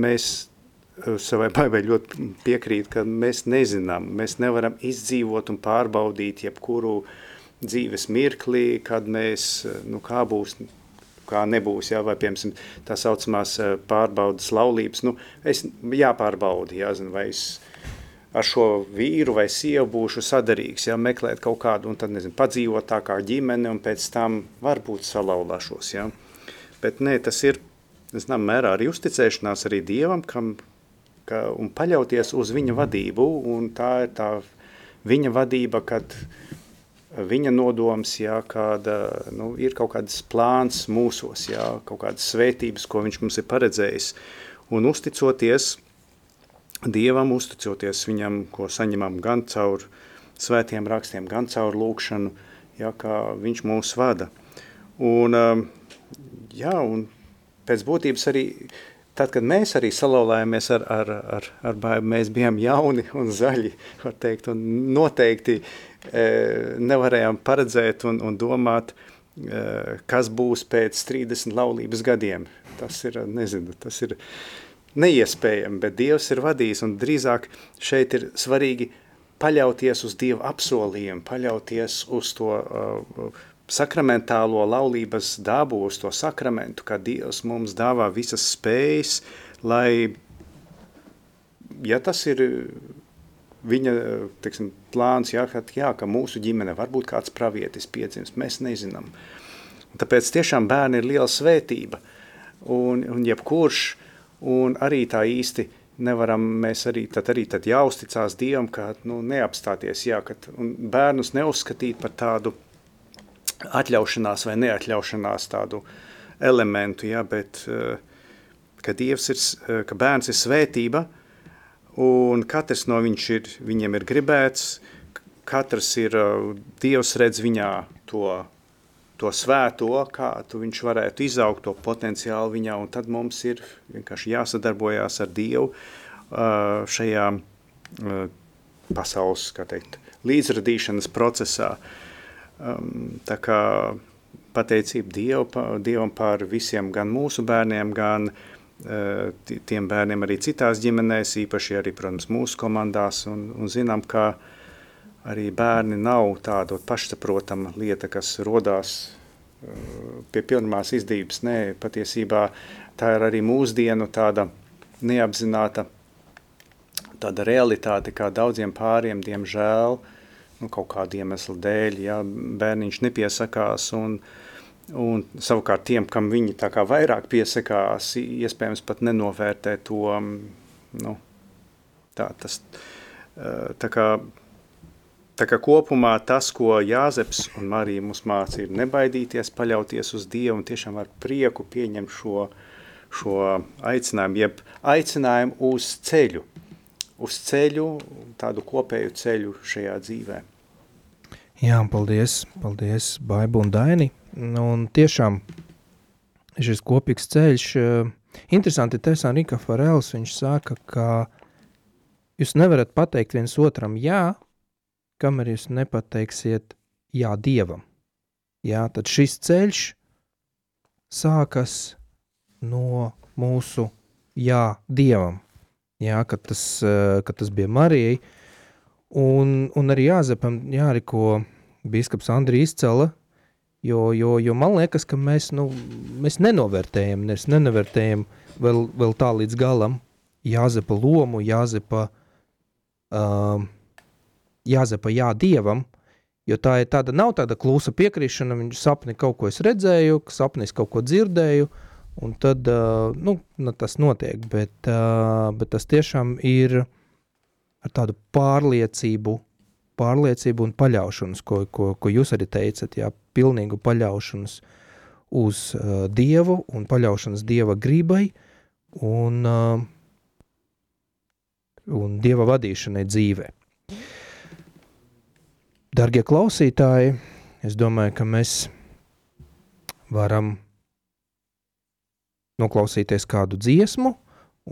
mēs eh, savai baivai ļoti piekrīt, ka mēs nezinām, mēs nevaram izdzīvot un pārbaudīt jebkuru dzīves mirklī, kad mēs, nu, kā būs, kā nebūs, jā, vai, piemēram, tā saucamās pārbaudas laulības, nu, es jāpārbauda, jāzina, vai es ar šo vīru vai sievu būšu sadarīgs, jā, meklēt kaut kādu, un tad, nezinu, padzīvot tā kā ģimene, un pēc tam varbūt salaulāšos, jā. Bet nē, tas ir, zinām, mērā arī uzticēšanās arī Dievam, kam, ka, un paļauties uz viņa vadību, un tā ir tā viņa vadība, kad viņa nodoms, jā, kāda, nu, ir kaut kāds plāns mūsos, jā, kaut kādas svētības, ko viņš mums ir paredzējis, un uzticoties, Dievam, uzticoties viņam, ko saņemam gan caur svētiem rakstiem, gan caur lūkšanu, ja, kā viņš mūs vada. Un, um, jā, un pēc būtības arī, tad, kad mēs arī salauzājāmies ar, ar, ar, ar baidu, mēs bijām jauni un zaļi, var teikt, un noteikti e, nevarējām paredzēt un, un domāt, kas būs pēc 30 laulības gadiem. Tas ir, nezinu, tas ir, neiespējami, bet Dievs ir vadījis, un drīzāk šeit ir svarīgi paļauties uz Dieva apsolījumu, paļauties uz to uh, sakramentālo laulības dabu, uz to sakramentu, ka Dievs mums dāvā visas spējas, lai, ja tas ir viņa teiksim, plāns, jā, ka, jā, ka mūsu ģimene varbūt kāds pravietis piedzims, mēs nezinām. Un tāpēc tiešām bērni ir liela svētība, un, un jebkurš un arī tā īsti nevaram mēs arī tad, arī tad jāuzticās Dievam, ka nu, neapstāties, jā, ka bērnus neuzskatīt par tādu atļaušanās vai neatļaušanās tādu elementu, jā, bet eh, ka Dievs ir, eh, ka bērns ir svētība, un katrs no ir, viņiem ir gribēts, katrs ir, eh, Dievs redz viņā to to svēto, kādu viņš varētu izaugt, to potenciālu viņā, un tad mums ir vienkārši jāsadarbojās ar Dievu šajā pasaules, kā teikt, līdzradīšanas procesā. Tā kā pateicība Dievu, Dievam par visiem, gan mūsu bērniem, gan tiem bērniem arī citās ģimenēs, īpaši arī, protams, mūsu komandās, un, un zinām, ka arī bērni nav tāda pašsaprotama lieta, kas rodās uh, pie pirmās izdības. Nē, patiesībā tā ir arī mūsdienu tāda neapzināta tāda realitāte, kā daudziem pāriem, diemžēl, nu, kaut kādu iemeslu dēļ, ja bērniņš nepiesakās un, un savukārt tiem, kam viņi vairāk piesakās, iespējams pat nenovērtē to, nu, tā, tas, tā kā Tā kā kopumā tas, ko Jāzeps un Marija mums māca, ir nebaidīties, paļauties uz Dievu un tiešām ar prieku pieņemt šo, šo aicinājumu, jeb aicinājumu uz ceļu, uz ceļu, tādu kopēju ceļu šajā dzīvē. Jā, paldies, paldies Baibu un Daini. Un tiešām šis kopīgs ceļš, eh, interesanti Tēsā Rika Farels, viņš saka, ka jūs nevarat pateikt viens otram jā, kamēr jūs nepateiksiet jā Dievam. Jā, tad šis ceļš sākas no mūsu jā Dievam. Jā, kad tas, eh, kad tas bija Marijai, un, un arī Jāzepam jāriko bīskaps Andri izcela, jo, jo, jo man liekas, ka mēs, nu, mēs nenovērtējam, mēs nenovērtējam vēl, vēl tā līdz galam Jāzepa lomu, Jāzepa uh, jāzepa jā dievam, jo tā ir tāda, nav tāda klusa piekrišana, viņš sapni kaut ko es redzēju, sapnis kaut ko dzirdēju, un tad, uh, nu, nu, tas notiek, bet, uh, bet tas tiešām ir ar tādu pārliecību, pārliecību un paļaušanos, ko, ko, ko jūs arī teicat, jā, pilnīgu paļaušanos uz uh, Dievu un paļaušanas Dieva gribai un, uh, un Dieva vadīšanai dzīvē. Dargie klausītāji, es domāju, ka mēs varam noklausīties kādu dziesmu,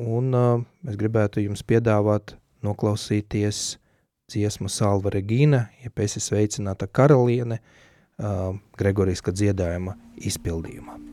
un uh, es gribētu jums piedāvāt noklausīties dziesmu Salva Regīna, ja pēc es sveicināta karaliene, Gregoriska dziedājuma izpildījumā.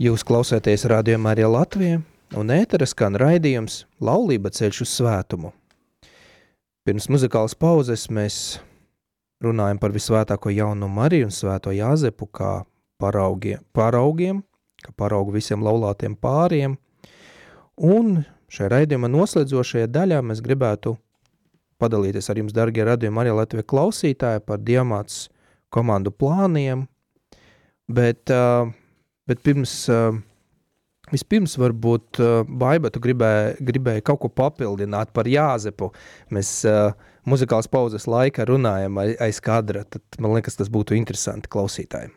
Jūs klausāties rādījumā arī Latvijā, un ētera skan raidījums Laulība ceļš uz svētumu. Pirms muzikālas pauzes mēs runājam par visvētāko jaunu Mariju un svēto Jāzepu kā paraugiem, paraugiem kā paraugu visiem laulātiem pāriem, un šajā raidījuma noslēdzošajā daļā mēs gribētu padalīties ar jums, dargie radījumi, arī Latvijas klausītāji par diamāts komandu plāniem, bet uh, Bet pirms, vispirms varbūt Baiba, tu gribēji, gribēji kaut ko papildināt par Jāzepu. Mēs muzikālas pauzes laikā runājam aiz kadra, tad man liekas, tas būtu interesanti klausītājiem.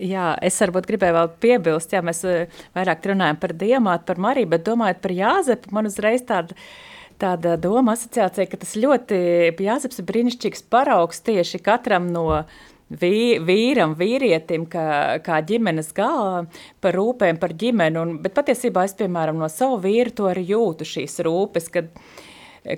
Jā, es varbūt gribēju vēl piebilst, ja mēs vairāk runājam par Diemātu, par Mariju, bet domājot par Jāzepu, man uzreiz tāda tāda doma asociācija, ka tas ļoti Jāzeps ir brīnišķīgs paraugs tieši katram no vīram, vīrietim, kā, kā ģimenes galā, par rūpēm par ģimeni. Un, bet patiesībā es, piemēram, no savu vīru to arī jūtu šīs rūpes, kad,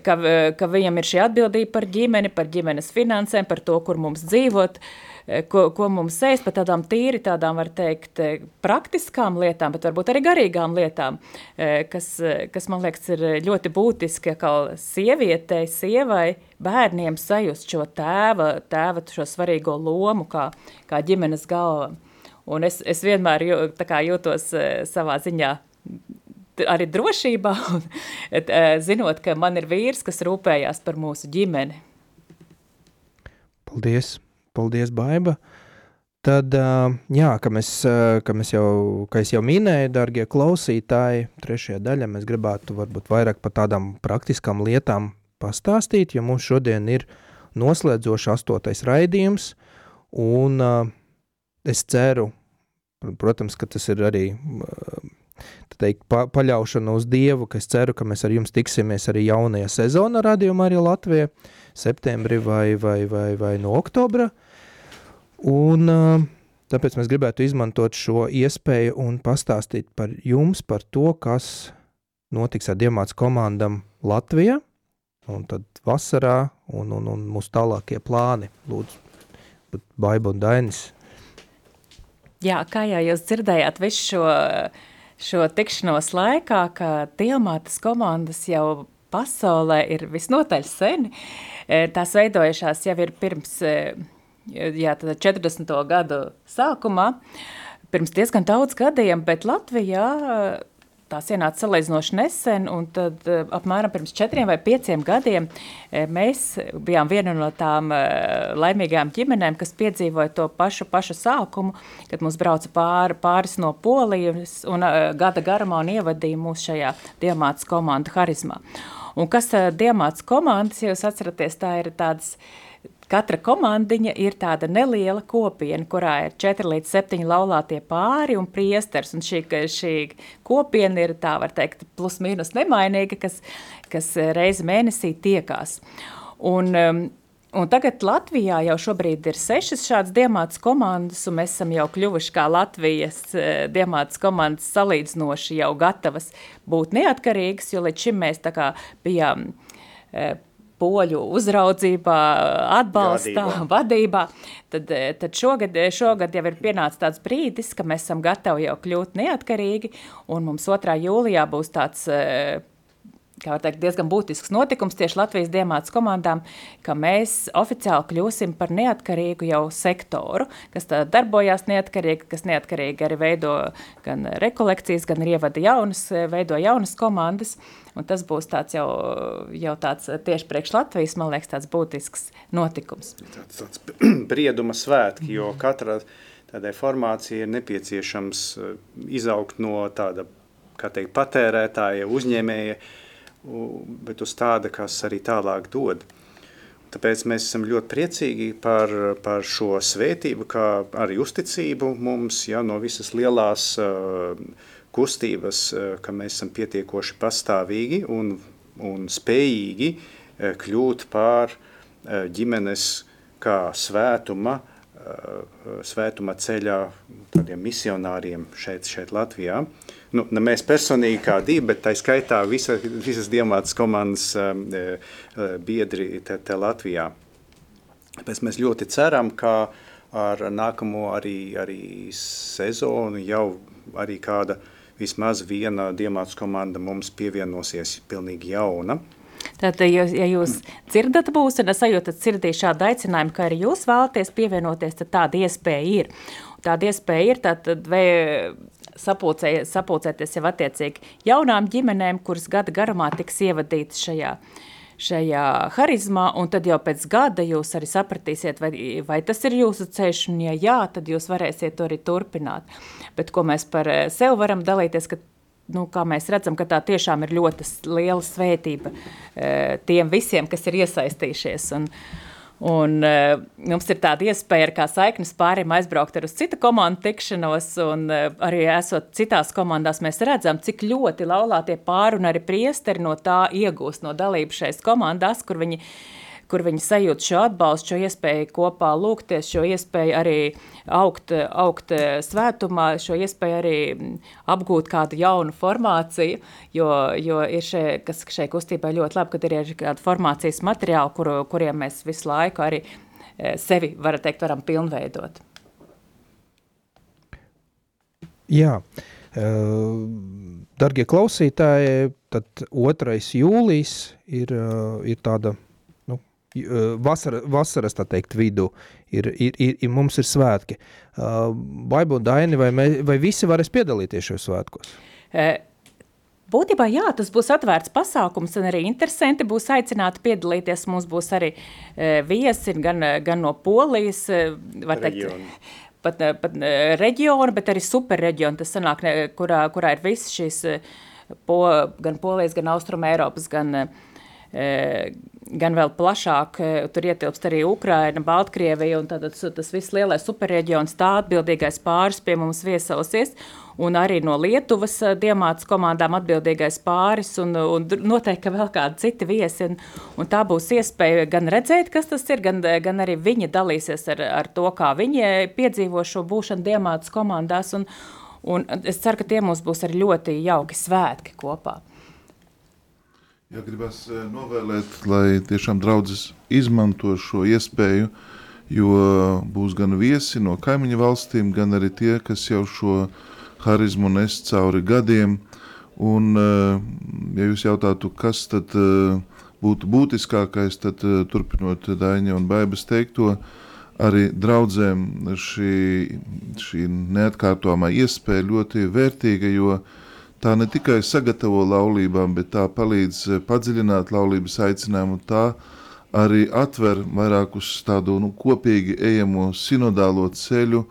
ka, ka viņam ir šī atbildība par ģimeni, par ģimenes finansēm, par to, kur mums dzīvot. Uh, ko, ko mums sēst par tādām tīri, tādām, var teikt, eh, praktiskām lietām, bet varbūt arī garīgām lietām, eh, kas, kas man liekas, ir ļoti būtiski, kā sievietei, sievai, bērniem sajust šo tēva, tēva šo svarīgo lomu kā, kā ģimenes galva. Un es, es vienmēr jū, jūtos savā ziņā arī drošībā, un, zinot, ka man ir vīrs, kas rūpējās par mūsu ģimeni. Paldies! Paldies, Baiba! Tad, jā, kā mēs, kā mēs jau, kā jau minēju, darbie klausītāji, trešajā daļā mēs gribētu varbūt vairāk par tādām praktiskām lietām pastāstīt, jo mums šodien ir noslēdzošs astotais raidījums, un es ceru, protams, ka tas ir arī teikt, pa, paļaušana uz Dievu, ka es ceru, ka mēs ar jums tiksimies arī jaunajā sezonā radījumā arī Latvijā, septembrī vai, vai, vai, vai no oktobra. Un, tāpēc mēs gribētu izmantot šo iespēju un pastāstīt par jums, par to, kas notiks ar Diemāts komandam Latvijā, un tad vasarā, un, un, un mūsu tālākie plāni. Lūdzu, Baiba un Dainis. Jā, kā jau jūs dzirdējāt visu šo, šo tikšanos laikā, ka Diemātas komandas jau pasaulē ir visnotaļ seni. E, tās veidojušās jau ir pirms e, jā, 40. gadu sākumā, pirms diezgan daudz gadiem, bet Latvijā tās ienāca salīdzinoši nesen, un tad apmēram pirms četriem vai pieciem gadiem e, mēs bijām viena no tām laimīgām ģimenēm, kas piedzīvoja to pašu, pašu sākumu, kad mums brauca pāri, pāris no Polijas un gada garumā un ievadīja mūs šajā diamātas komandu harizmā. Un kas Diemāts komandas, ja jūs atceraties, tā ir tādas, katra komandiņa ir tāda neliela kopiena, kurā ir 4 līdz 7 laulātie pāri un priesters, un šī, šī kopiena ir tā, var teikt, plus mīnus nemainīga, kas, kas reizi mēnesī tiekās. Un, um, Un tagad Latvijā jau šobrīd ir sešas šādas diamātas komandas, un mēs esam jau kļuvuši kā Latvijas eh, diamātas komandas salīdzinoši jau gatavas būt neatkarīgas, jo līdz šim mēs tā kā bijām eh, poļu uzraudzībā, atbalstā, vadībā. vadībā. Tad, eh, tad šogad, šogad jau ir pienācis tāds brīdis, ka mēs esam gatavi jau kļūt neatkarīgi, un mums 2. jūlijā būs tāds kā var teikt, diezgan būtisks notikums tieši Latvijas diamātas komandām, ka mēs oficiāli kļūsim par neatkarīgu jau sektoru, kas darbojās neatkarīgi, kas neatkarīgi arī veido gan rekolekcijas, gan ievada jaunas, veido jaunas komandas, un tas būs tāds jau, jau tāds tieši priekš Latvijas, man liekas, tāds būtisks notikums. Tāds, tāds brieduma svētki, jo katra tādai formācija ir nepieciešams eh, izaugt no tāda, kā teikt, patērētāja, uzņēmēja, uh, bet uz tāda, kas arī tālāk dod. Tāpēc mēs esam ļoti priecīgi par, par šo svētību, kā arī uzticību mums ja, no visas lielās uh, kustības, uh, ka mēs esam pietiekoši pastāvīgi un, un spējīgi uh, kļūt par ģimenes kā svētuma, uh, svētuma ceļā tādiem misionāriem šeit, šeit Latvijā. Uh, nu, ne mēs personīgi kā divi, bet tā skaitā visa, visas diamātas komandas um, uh, biedri te, te Latvijā. Pēc mēs ļoti ceram, ka ar nākamo arī, arī sezonu jau arī kāda vismaz viena diemāts komanda mums pievienosies pilnīgi jauna. Tātad, ja, jūs dzirdat būsenu, sajūtat sirdī šādu aicinājumu, ka arī jūs vēlaties pievienoties, tad tāda iespēja ir. Tāda iespēja ir, tad vai sapulcē, sapulcēties jau attiecīgi jaunām ģimenēm, kuras gada garumā tiks ievadītas šajā, šajā harizmā, un tad jau pēc gada jūs arī sapratīsiet, vai, vai tas ir jūsu ceļš, un ja jā, tad jūs varēsiet to arī turpināt. Bet ko mēs par sevi varam dalīties, ka nu, kā mēs redzam, tā tiešām ir ļoti liela svētība e, tiem visiem, kas ir iesaistījušies. Un, un e, mums ir tāda iespēja ar kā saiknes pārim aizbraukt ar uz citu komandu tikšanos, un e, arī esot citās komandās, mēs redzam, cik ļoti laulātie pāri un arī priesteri no tā iegūst no dalību šais komandās, kur viņi kur viņi sajūt šo atbalstu, šo iespēju kopā lūgties, šo iespēju arī augt, augt svētumā, šo iespēju arī apgūt kādu jaunu formāciju, jo, jo ir šie, kas šai kustībai ļoti labi, kad ir arī kāda formācijas materiāli, kur, kuriem mēs visu laiku arī e, sevi, var teikt, varam pilnveidot. Jā, uh, Dargie klausītāji, tad 2. jūlijas ir, ir tāda vasara, vasaras, teikt, vidu ir, ir, ir, ir mums ir svētki. Baiba un Daini, vai, mē, vai visi varēs piedalīties šajos svētkos? Būtībā jā, tas būs atvērts pasākums, un arī interesanti būs aicināti piedalīties. Mums būs arī e, viesi gan, gan no Polijas, var teikt, pat, pat reģiona, bet arī superreģiona. Tas sanāk, kurā, kurā ir visas šīs po, gan Polijas, gan Austrum Eiropas, gan uh, gan vēl plašāk, tur ietilpst arī Ukraina, Baltkrievija un tad tas viss lielais superreģions, tā atbildīgais pāris pie mums viesosies, un arī no Lietuvas diemātas komandām atbildīgais pāris, un, un noteikti, vēl kādi citi viesi, un, un tā būs iespēja gan redzēt, kas tas ir, gan, gan arī viņi dalīsies ar, ar to, kā viņi piedzīvo šo būšanu diemātas komandās, un, un es ceru, ka tie mums būs arī ļoti jauki svētki kopā. Ja gribas eh, novēlēt, lai tiešām draudzes izmanto šo iespēju, jo būs gan viesi no kaimiņu valstīm, gan arī tie, kas jau šo harizmu nes cauri gadiem. Un, eh, ja jūs jautātu, kas tad eh, būtu būtiskākais, tad turpinot Daņa un Baibas teikto, arī draudzēm šī, šī neatkārtojamā iespēja ļoti vērtīga, jo tā ne tikai sagatavo laulībām, bet tā palīdz eh, padziļināt laulības aicinājumu, tā arī atver vairāk uz tādu nu, kopīgi ejamo sinodālo ceļu,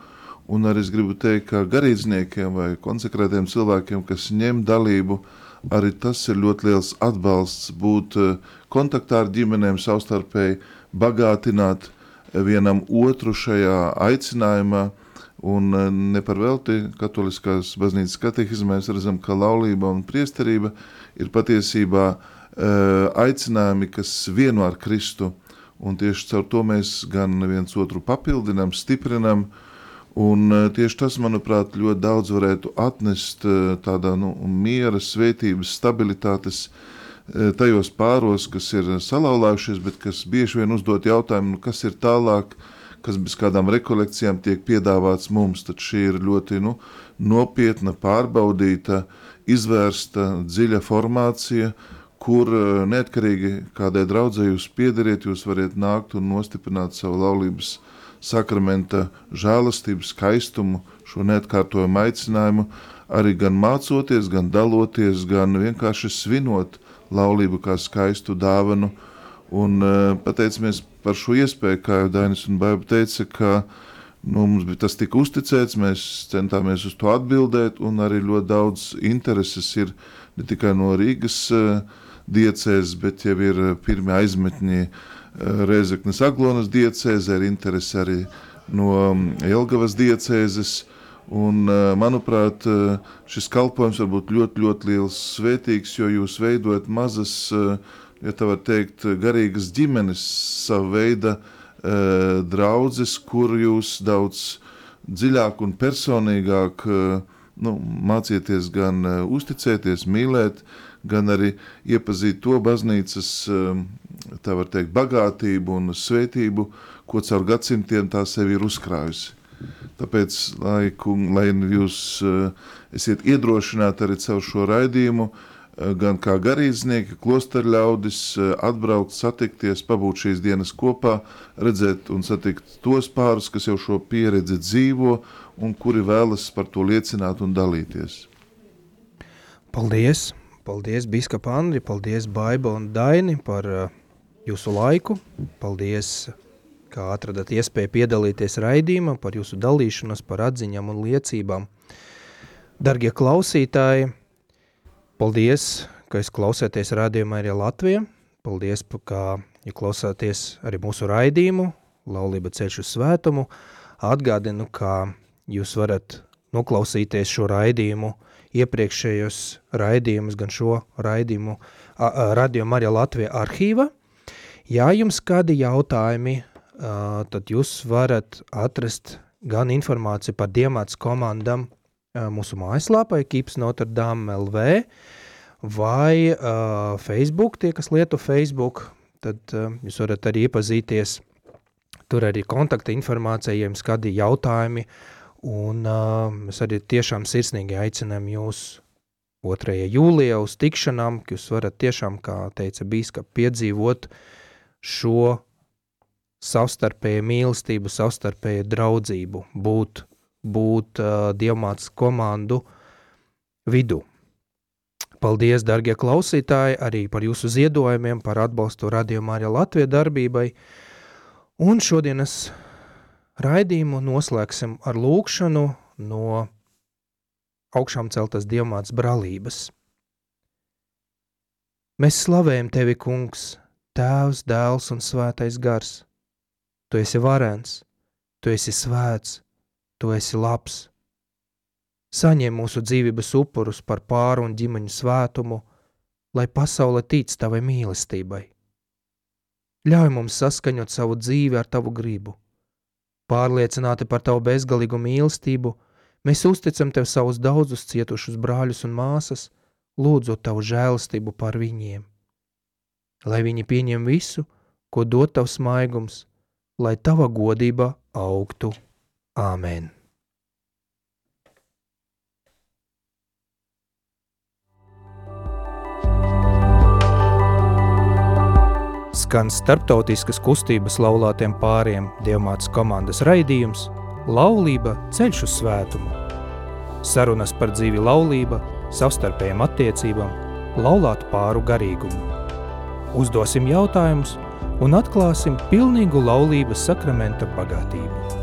un arī es gribu teikt, ka garīdzniekiem vai konsekrētiem cilvēkiem, kas ņem dalību, arī tas ir ļoti liels atbalsts būt eh, kontaktā ar ģimenēm savstarpēji, bagātināt eh, vienam otru šajā aicinājumā, Un eh, ne par velti katoliskās baznīcas katehizmē mēs redzam, ka laulība un priesterība ir patiesībā uh, aicinājumi, kas vieno ar Kristu. Un tieši caur to mēs gan viens otru papildinām, stiprinām. Un uh, tieši tas, manuprāt, ļoti daudz varētu atnest tādā nu, miera, svētības, stabilitātes tajos pāros, kas ir salauzājušies, bet kas bieži vien uzdot jautājumu, nu, kas ir tālāk, uh, kas bez kādām rekolekcijām tiek piedāvāts mums, tad šī ir ļoti nu, nopietna, pārbaudīta, izvērsta, dziļa formācija, kur eh, neatkarīgi kādai draudzē jūs piederiet, jūs varat nākt un nostiprināt savu laulības sakramenta žēlastību, skaistumu, šo neatkārtojumu aicinājumu, arī gan mācoties, gan daloties, gan vienkārši svinot laulību kā skaistu dāvanu, un uh, pateicamies par šo iespēju, kā jau Dainis un Baiba teica, ka nu, mums bija tas tika uzticēts, mēs centāmies uz to atbildēt, un arī ļoti daudz intereses ir ne tikai no Rīgas uh, diecēs, bet jau ir pirmie aizmetņi uh, Rēzeknes Aglonas diecēzē, ir interesi arī no Jelgavas diecēzes, Un, manuprāt, šis kalpojums var būt ļoti, ļoti liels, svētīgs, jo jūs veidojat mazas uh, ja tā var teikt, garīgas ģimenes, sava veida e, draudzes, kur jūs daudz dziļāk un personīgāk nu, mācieties gan uzticēties, mīlēt, gan arī iepazīt to baznīcas, tā var teikt, bagātību un svētību, ko caur gadsimtiem tā sevi ir uzkrājusi. Tāpēc, lai, kung, lai jūs uh, esiet iedrošināti arī caur šo raidījumu, uh, gan kā garīdznieki, klosteru ļaudis, uh, atbraukt, satikties, pabūt šīs dienas kopā, redzēt un satikt tos pārus, kas jau šo pieredzi dzīvo un kuri vēlas par to liecināt un dalīties. Paldies! Paldies, Biskapa Andri, paldies, Baiba un Daini par uh, jūsu laiku. Paldies, kā atradat iespēju piedalīties raidījumā, par jūsu dalīšanos, par atziņām un liecībām. Dargie klausītāji, paldies, ka es klausēties rādījumā arī Latvijā. Paldies, ka ja klausāties arī mūsu raidījumu, Laulība ceļš uz svētumu. Atgādinu, ka jūs varat noklausīties šo raidījumu – iepriekšējos raidījumus, gan šo raidījumu Radio Marija Latvija arhīva. Ja jums kādi jautājumi, tad jūs varat atrast gan informāciju par Diemāts komandam mūsu mājaslāpā, Kips Notre Dame LV, vai uh, Facebook, tie, kas lieto Facebook, tad uh, jūs varat arī iepazīties. Tur arī kontakta informācija, ja jums kādi jautājumi, Un uh, mēs arī tiešām sirsnīgi aicinām jūs 2. jūlijā uz tikšanām, ka jūs varat tiešām, kā teica bīskap, piedzīvot šo savstarpēju mīlestību, savstarpēju draudzību, būt, būt uh, dievmātas komandu vidu. Paldies, dargie klausītāji, arī par jūsu ziedojumiem, par atbalstu Radio Mārija Latvija darbībai. Un šodienas Raidījumu noslēgsim ar lūkšanu no augšām celtas diamāts bralības. Mēs slavējam tevi, kungs, tēvs, dēls un svētais gars. Tu esi varens, tu esi svēts, tu esi labs. Saņem mūsu dzīvības upurus par pāru un ģimeņu svētumu, lai pasaule tic tavai mīlestībai. Ļauj mums saskaņot savu dzīvi ar tavu gribu Pārliecināti par tavu bezgalīgu mīlestību, mēs uzticam tev savus daudzus cietušus brāļus un māsas, lūdzot tavu žēlastību par viņiem. Lai viņi pieņem visu, ko dod tavs maigums, lai tava godība augtu. Āmen! skan starptautiskas kustības laulātiem pāriem Dievmātes komandas raidījums Laulība ceļš uz svētumu. Sarunas par dzīvi laulība, savstarpējām attiecībām, laulātu pāru garīgumu. Uzdosim jautājumus un atklāsim pilnīgu laulības sakramenta bagātību.